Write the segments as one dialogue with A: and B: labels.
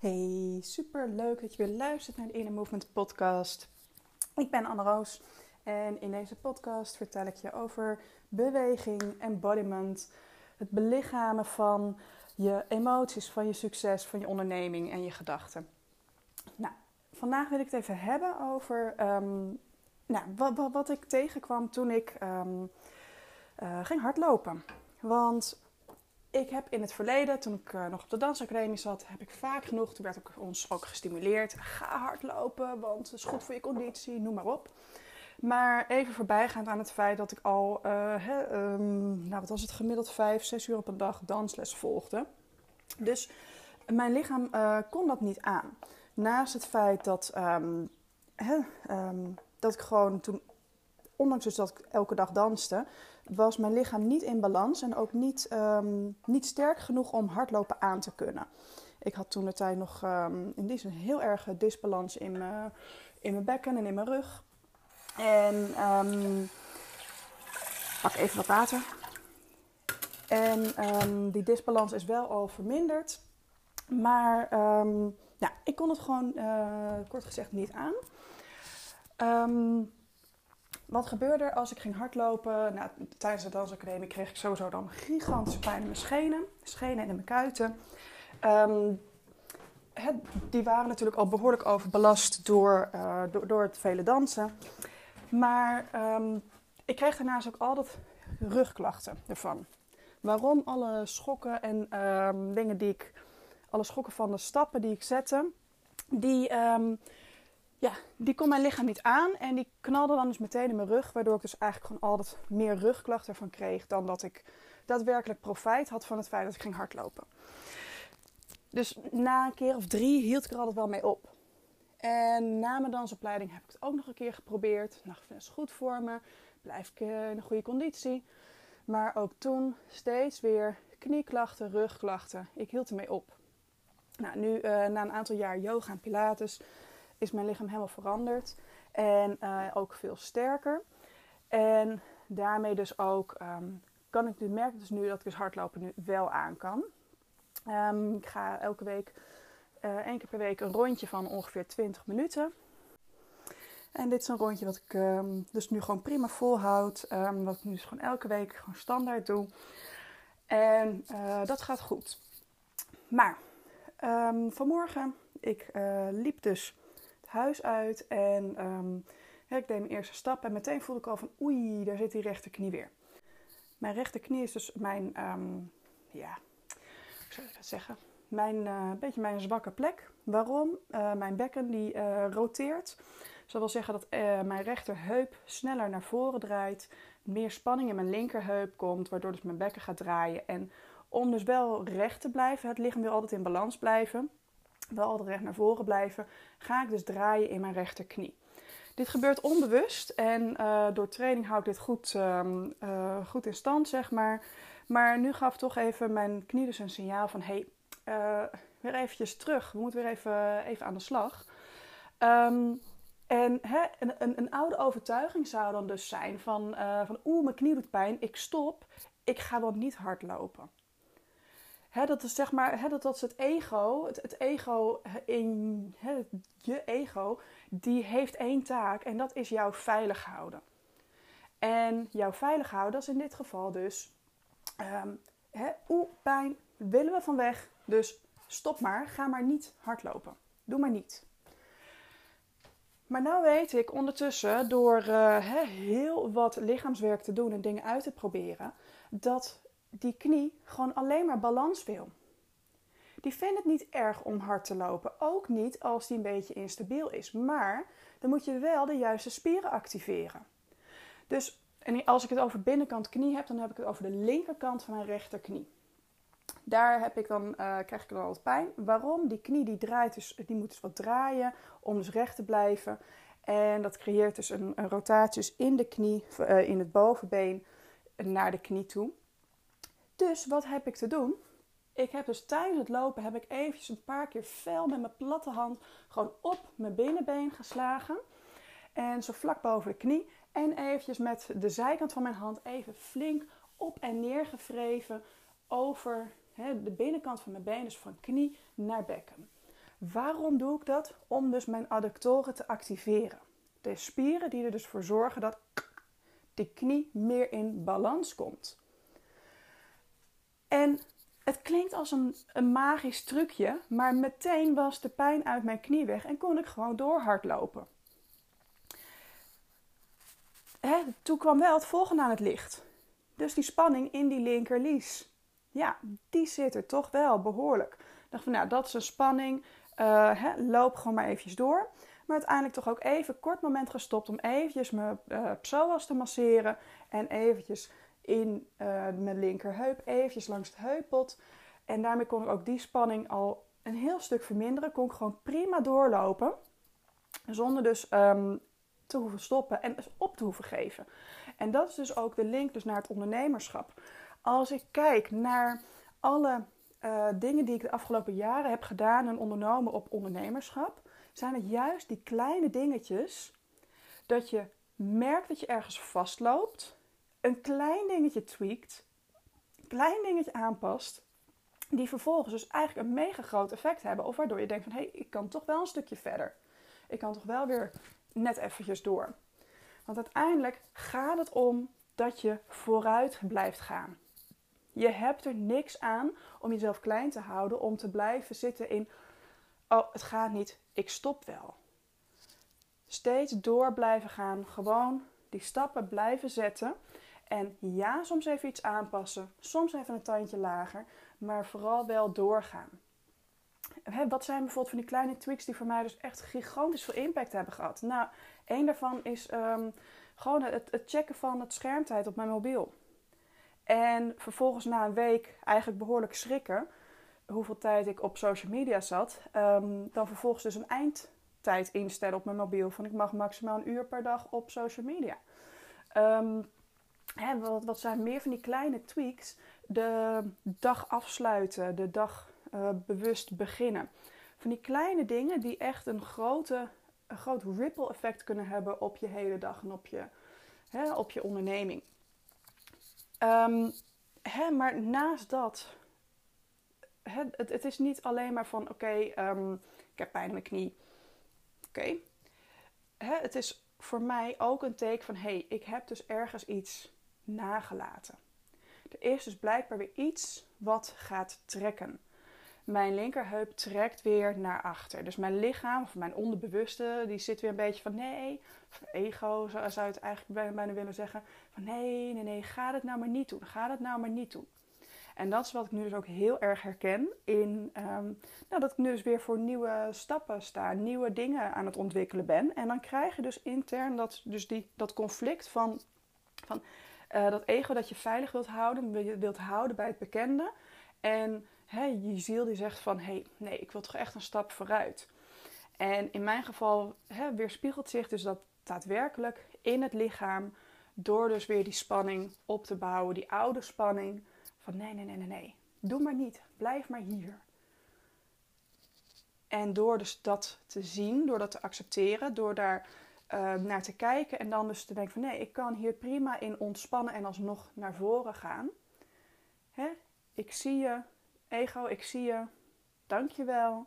A: Hey, super leuk dat je weer luistert naar de Inner Movement podcast. Ik ben Anne Roos en in deze podcast vertel ik je over beweging, embodiment, het belichamen van je emoties, van je succes, van je onderneming en je gedachten. Nou, vandaag wil ik het even hebben over um, nou, wat, wat, ik tegenkwam toen ik um, uh, ging hardlopen. Want ik heb in het verleden, toen ik uh, nog op de dansacademie zat, heb ik vaak genoeg, toen werd ik ons ook gestimuleerd. Ga hardlopen, want het is goed voor je conditie, noem maar op. Maar even voorbijgaand aan het feit dat ik al, uh, hè, um, nou wat was het, gemiddeld vijf, zes uur op een dag dansles volgde. Dus mijn lichaam uh, kon dat niet aan. Naast het feit dat, um, hè, um, dat ik gewoon toen, ondanks dus dat ik elke dag danste, was mijn lichaam niet in balans en ook niet, um, niet sterk genoeg om hardlopen aan te kunnen. Ik had toen de tijd nog um, in die zin heel erg disbalans in mijn, in mijn bekken en in mijn rug. En um, pak even wat water. En die disbalans is wel al verminderd. Maar ja, ik kon het gewoon uh, kort gezegd niet aan. Wat gebeurde er als ik ging hardlopen? Nou, tijdens de dansacademie kreeg ik sowieso dan gigantische pijn in mijn schenen. Schenen en in mijn kuiten. Het, die waren natuurlijk al behoorlijk overbelast door, uh, door, door, het vele dansen. Maar um, ik kreeg daarnaast ook altijd rugklachten ervan. Waarom? Alle schokken en um, dingen die ik... Alle schokken van de stappen die ik zette... Die ja, die kon mijn lichaam niet aan en die knalde dan dus meteen in mijn rug, waardoor ik dus eigenlijk gewoon altijd meer rugklachten ervan kreeg dan dat ik daadwerkelijk profijt had van het feit dat ik ging hardlopen. Dus na een keer of drie hield ik er altijd wel mee op. En na mijn dansopleiding heb ik het ook nog een keer geprobeerd. Nou, ik goed voor me, blijf ik in een goede conditie. Maar ook toen steeds weer knieklachten, rugklachten. Ik hield ermee op. Nou, nu uh, na een aantal jaar yoga en pilates is mijn lichaam helemaal veranderd. En uh, ook veel sterker. En daarmee dus ook um, kan ik nu merken dus nu dat ik dus hardlopen nu wel aan kan. Um, ik ga elke week, uh, één keer per week, een rondje van ongeveer 20 minuten. En dit is een rondje wat ik um, dus nu gewoon prima volhoud. wat ik nu dus gewoon elke week gewoon standaard doe. En uh, dat gaat goed. Maar vanmorgen, ik liep dus huis uit en ja, ik deed mijn eerste stap en meteen voelde ik al van oei, daar zit die rechterknie weer. Mijn rechterknie is dus mijn, um, ja, hoe zou dat zeggen? Mijn, uh, beetje mijn zwakke plek. Waarom? Uh, mijn bekken die uh, roteert. Dus dat wil zeggen dat mijn rechterheup sneller naar voren draait. Meer spanning in mijn linkerheup komt, waardoor dus mijn bekken gaat draaien. En om dus wel recht te blijven, het lichaam wil altijd in balans blijven, wel altijd recht naar voren blijven, ga ik dus draaien in mijn rechterknie. Dit gebeurt onbewust en uh, door training hou ik dit goed, um, uh, goed in stand, zeg maar. Maar nu gaf toch even mijn knie dus een signaal van... hey, uh, weer eventjes terug. We moeten weer even, even aan de slag. Um, en hè, een, een, een, oude overtuiging zou dan dus zijn van... van oeh, mijn knie doet pijn, ik stop. Ik ga wel niet hardlopen. Dat is zeg maar, dat, het ego. Het, het ego in je ego, die heeft één taak en dat is jou veilig houden. En jou veilig houden, is in dit geval dus, um, oeh, pijn, willen we van weg. Dus stop maar, ga maar niet hardlopen. Doe maar niet. Maar nou weet ik ondertussen, door uh, heel wat lichaamswerk te doen en dingen uit te proberen, dat die knie gewoon alleen maar balans wil. Die vindt het niet erg om hard te lopen. Ook niet als die een beetje instabiel is. Maar dan moet je wel de juiste spieren activeren. Dus en als ik het over binnenkant knie heb, dan heb ik het over de linkerkant van mijn rechterknie. Daar heb ik dan, uh, krijg ik dan altijd pijn. Waarom? Die knie die draait dus, die moet dus wat draaien om dus recht te blijven. En dat creëert dus een, een rotatie dus in de knie, uh, in het bovenbeen naar de knie toe. Dus wat heb ik te doen? Ik heb dus tijdens het lopen heb ik eventjes een paar keer fel met mijn platte hand gewoon op mijn binnenbeen geslagen. En zo vlak boven de knie. En eventjes met de zijkant van mijn hand even flink op en neer gevreven over de binnenkant van mijn been. Dus van knie naar bekken. Waarom doe ik dat? Om dus mijn adductoren te activeren. De spieren die er dus voor zorgen dat de knie meer in balans komt. En het klinkt als een, een magisch trucje, maar meteen was de pijn uit mijn knie weg en kon ik gewoon door hardlopen. Toen kwam wel het volgende aan het licht. Dus die spanning in die linkerlies. Ja, die zit er toch wel behoorlijk. Ik dacht van, nou, dat is een spanning. Uh, hè, loop gewoon maar eventjes door. Maar uiteindelijk toch ook even kort moment gestopt om eventjes mijn uh, psoas te masseren. En eventjes in uh, mijn linkerheup, eventjes langs het heuppot. En daarmee kon ik ook die spanning al een heel stuk verminderen. Kon ik gewoon prima doorlopen. Zonder dus um, te hoeven stoppen en dus op te hoeven geven. En dat is dus ook de link dus naar het ondernemerschap. Als ik kijk naar alle uh, dingen die ik de afgelopen jaren heb gedaan en ondernomen op ondernemerschap, zijn het juist die kleine dingetjes dat je merkt dat je ergens vastloopt, een klein dingetje tweakt, een klein dingetje aanpast, die vervolgens dus eigenlijk een mega groot effect hebben. Of waardoor je denkt van hé, hey, ik kan toch wel een stukje verder. Ik kan toch wel weer net eventjes door. Want uiteindelijk gaat het om dat je vooruit blijft gaan. Je hebt er niks aan om jezelf klein te houden, om te blijven zitten in, oh, het gaat niet, ik stop wel. Steeds door blijven gaan, gewoon die stappen blijven zetten. En ja, soms even iets aanpassen, soms even een tandje lager, maar vooral wel doorgaan. Wat zijn bijvoorbeeld van die kleine tweaks die voor mij dus echt gigantisch veel impact hebben gehad? Nou, één daarvan is um, gewoon het, het checken van het schermtijd op mijn mobiel. En vervolgens na een week eigenlijk behoorlijk schrikken hoeveel tijd ik op social media zat. Um, dan vervolgens dus een eindtijd instellen op mijn mobiel. Van ik mag maximaal een uur per dag op social media. Um, wat, wat zijn meer van die kleine tweaks? De dag afsluiten, de dag uh, bewust beginnen. Van die kleine dingen die echt een, grote, groot ripple effect kunnen hebben op je hele dag en op je, hè, op je onderneming. Um, hè, maar naast dat, hè, het, het, is niet alleen maar van oké, um, ik heb pijn in mijn knie. Oké. Het is voor mij ook een teken van hé, hey, ik heb dus ergens iets nagelaten. Er is dus blijkbaar weer iets wat gaat trekken. Mijn linkerheup trekt weer naar achter. Dus mijn lichaam, of mijn onderbewuste, die zit weer een beetje van nee. Ego zou, zou het eigenlijk bijna willen zeggen. Van nee, nee, nee, ga het nou maar niet doen. Ga het nou maar niet doen. En dat is wat ik nu dus ook heel erg herken in um, nou, dat ik nu dus weer voor nieuwe stappen sta, nieuwe dingen aan het ontwikkelen ben. En dan krijg je dus intern dat, dus die, dat conflict van, van uh, dat ego dat je veilig wilt houden, wilt houden bij het bekende. En hè, je ziel die zegt van, hé, hey, nee, ik wil toch echt een stap vooruit. En in mijn geval hè, weerspiegelt zich dus dat daadwerkelijk in het lichaam door dus weer die spanning op te bouwen, die oude spanning van nee, nee, nee, nee, nee, doe maar niet, blijf maar hier. En door dus dat te zien, door dat te accepteren, door daar uh, naar te kijken en dan dus te denken van nee, ik kan hier prima in ontspannen en alsnog naar voren gaan. Hè? Ik zie je, ego, ik zie je, dank je wel,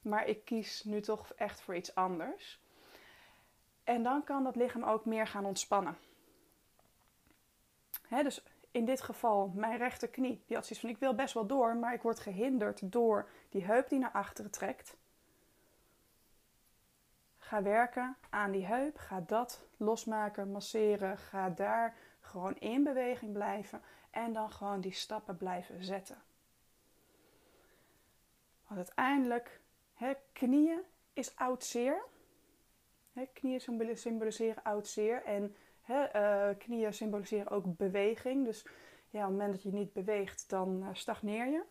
A: maar ik kies nu toch echt voor iets anders. En dan kan dat lichaam ook meer gaan ontspannen. Hè, dus in dit geval mijn rechterknie, die had zoiets van ik wil best wel door, maar ik word gehinderd door die heup die naar achteren trekt. Ga werken aan die heup, ga dat losmaken, masseren, ga daar gewoon in beweging blijven en dan gewoon die stappen blijven zetten. Want uiteindelijk, hè, knieën is oud zeer. Knieën symboliseren oud zeer en uh, knieën symboliseren ook beweging. Dus ja, op het moment dat je niet beweegt, dan uh, stagneer je.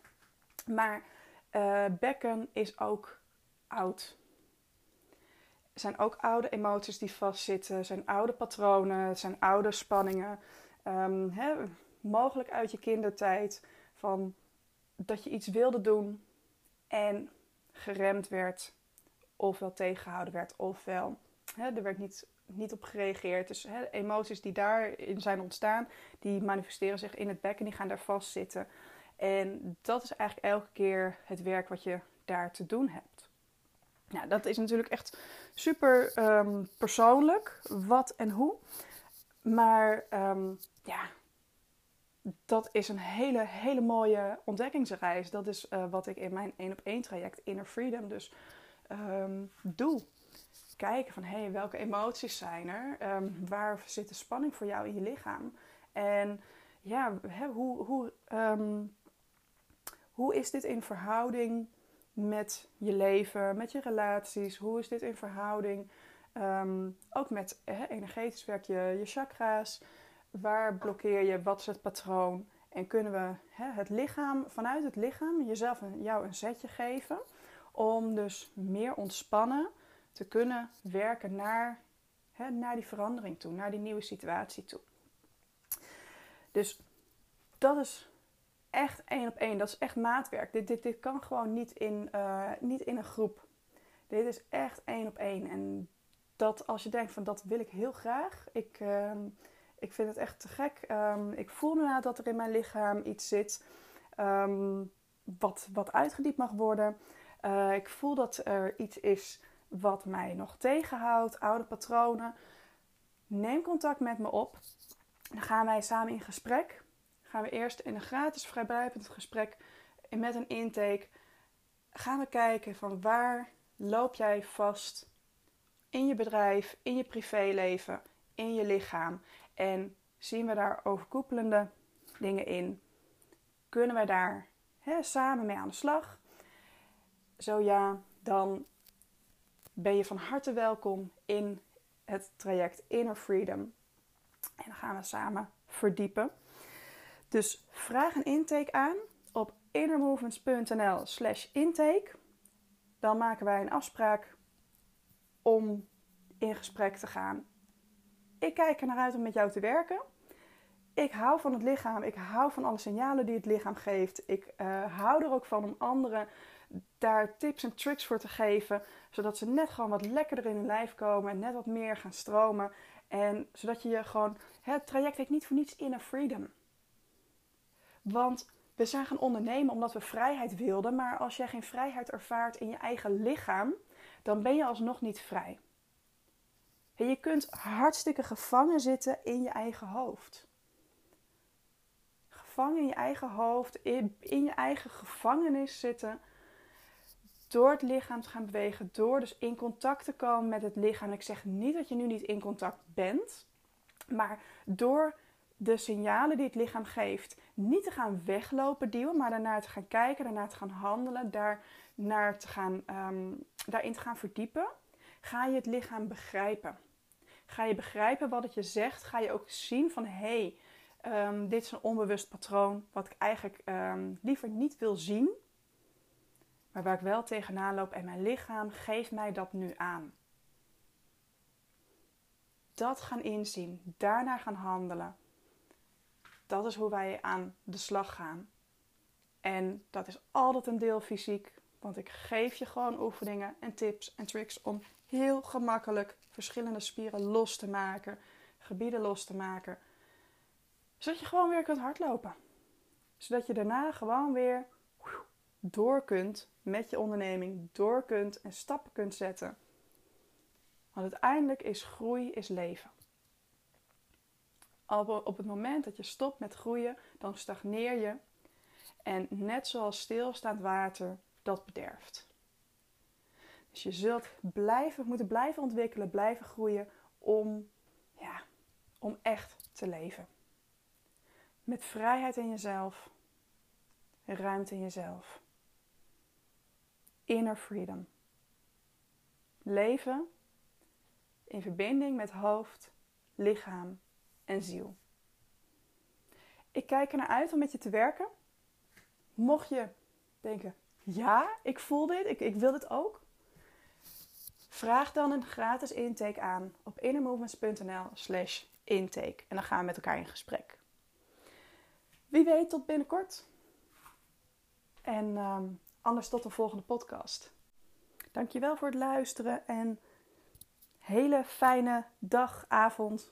A: Maar uh, bekken is ook oud. Zijn ook oude emoties die vastzitten, zijn oude patronen, zijn oude spanningen. Um, hè, mogelijk uit je kindertijd, van dat je iets wilde doen en geremd werd, ofwel tegengehouden werd, ofwel hè, er werd niet, niet op gereageerd. Dus hè, emoties die daarin zijn ontstaan, die manifesteren zich in het bekken, die gaan daar vastzitten. En dat is eigenlijk elke keer het werk wat je daar te doen hebt. Nou, dat is natuurlijk echt super ehm, persoonlijk, wat en hoe. Maar um, ja, dat is een hele, hele mooie ontdekkingsreis. Dat is uh, wat ik in mijn 1 op 1 traject Inner Freedom dus um, doe. Kijken van, hé, hey, welke emoties zijn er? Um, waar zit de spanning voor jou in je lichaam? En ja, hè, hoe, hoe, hoe is dit in verhouding met je leven, met je relaties? Hoe is dit in verhouding ook met hè, energetisch werk, je, je chakra's? Waar blokkeer je? Wat is het patroon? En kunnen we het lichaam, vanuit het lichaam, jezelf en jou een zetje geven om dus meer ontspannen te kunnen werken naar, naar die verandering toe, naar die nieuwe situatie toe. Dus dat is echt één op één. Dat is echt maatwerk. Dit, dit, dit kan gewoon niet in, uh, niet in een groep. Dit is echt één op één. En dat als je denkt van dat wil ik heel graag. Ik, uh, ik vind het echt te gek. Um, ik voel nu dat er in mijn lichaam iets zit um, wat, wat uitgediept mag worden. Uh, ik voel dat er iets is wat mij nog tegenhoudt, oude patronen. Neem contact met me op. Dan gaan wij samen in gesprek. Gaan we eerst in een gratis vrijblijvend gesprek met een intake. Gaan we kijken van waar loop jij vast in je bedrijf, in je privéleven, in je lichaam. En zien we daar overkoepelende dingen in? Kunnen wij daar samen mee aan de slag? Zo ja, dan ben je van harte welkom in het traject Inner Freedom. En dan gaan we samen verdiepen. Dus vraag een intake aan op innermovements.nl slash intake. Dan maken wij een afspraak om in gesprek te gaan ik kijk er naar uit om met jou te werken. Ik hou van het lichaam. Ik hou van alle signalen die het lichaam geeft. Ik uh, hou er ook van om anderen daar tips en tricks voor te geven. Zodat ze net gewoon wat lekkerder in hun lijf komen. En net wat meer gaan stromen. En zodat je je gewoon... Het traject heet niet voor niets inner freedom. Want we zijn gaan ondernemen omdat we vrijheid wilden. Maar als jij geen vrijheid ervaart in je eigen lichaam... dan ben je alsnog niet vrij. En je kunt hartstikke gevangen zitten in je eigen hoofd. Gevangen in je eigen hoofd, in, in je eigen gevangenis zitten. Door het lichaam te gaan bewegen, door dus in contact te komen met het lichaam. Ik zeg niet dat je nu niet in contact bent, maar door de signalen die het lichaam geeft, niet te gaan weglopen, duwen, maar daarnaar te gaan kijken, daarnaar te gaan handelen, daar naar te gaan, um, daarin te gaan verdiepen, ga je het lichaam begrijpen. Ga je begrijpen wat het je zegt? Ga je ook zien van hé, hey, um, dit is een onbewust patroon wat ik eigenlijk um, liever niet wil zien, maar waar ik wel tegenaan loop en mijn lichaam geeft mij dat nu aan. Dat gaan inzien, daarna gaan handelen. Dat is hoe wij aan de slag gaan. En dat is altijd een deel fysiek, want ik geef je gewoon oefeningen en tips en tricks om heel gemakkelijk verschillende spieren los te maken, gebieden los te maken. Zodat je gewoon weer kunt hardlopen. Zodat je daarna gewoon weer door kunt met je onderneming, door kunt en stappen kunt zetten. Want uiteindelijk is groei is leven. Op het moment dat je stopt met groeien, dan stagneer je. En net zoals stilstaand water, dat bederft. Dus je zult blijven, moeten blijven ontwikkelen, blijven groeien om, ja, om echt te leven. Met vrijheid in jezelf, ruimte in jezelf. Inner freedom. Leven in verbinding met hoofd, lichaam en ziel. Ik kijk er naar uit om met je te werken. Mocht je denken, ja, ik voel dit, ik, ik wil dit ook. Vraag dan een gratis intake aan op innermovements.nl slash intake. En dan gaan we met elkaar in gesprek. Wie weet tot binnenkort. En um, anders tot de volgende podcast. Dankjewel voor het luisteren en hele fijne dag, avond.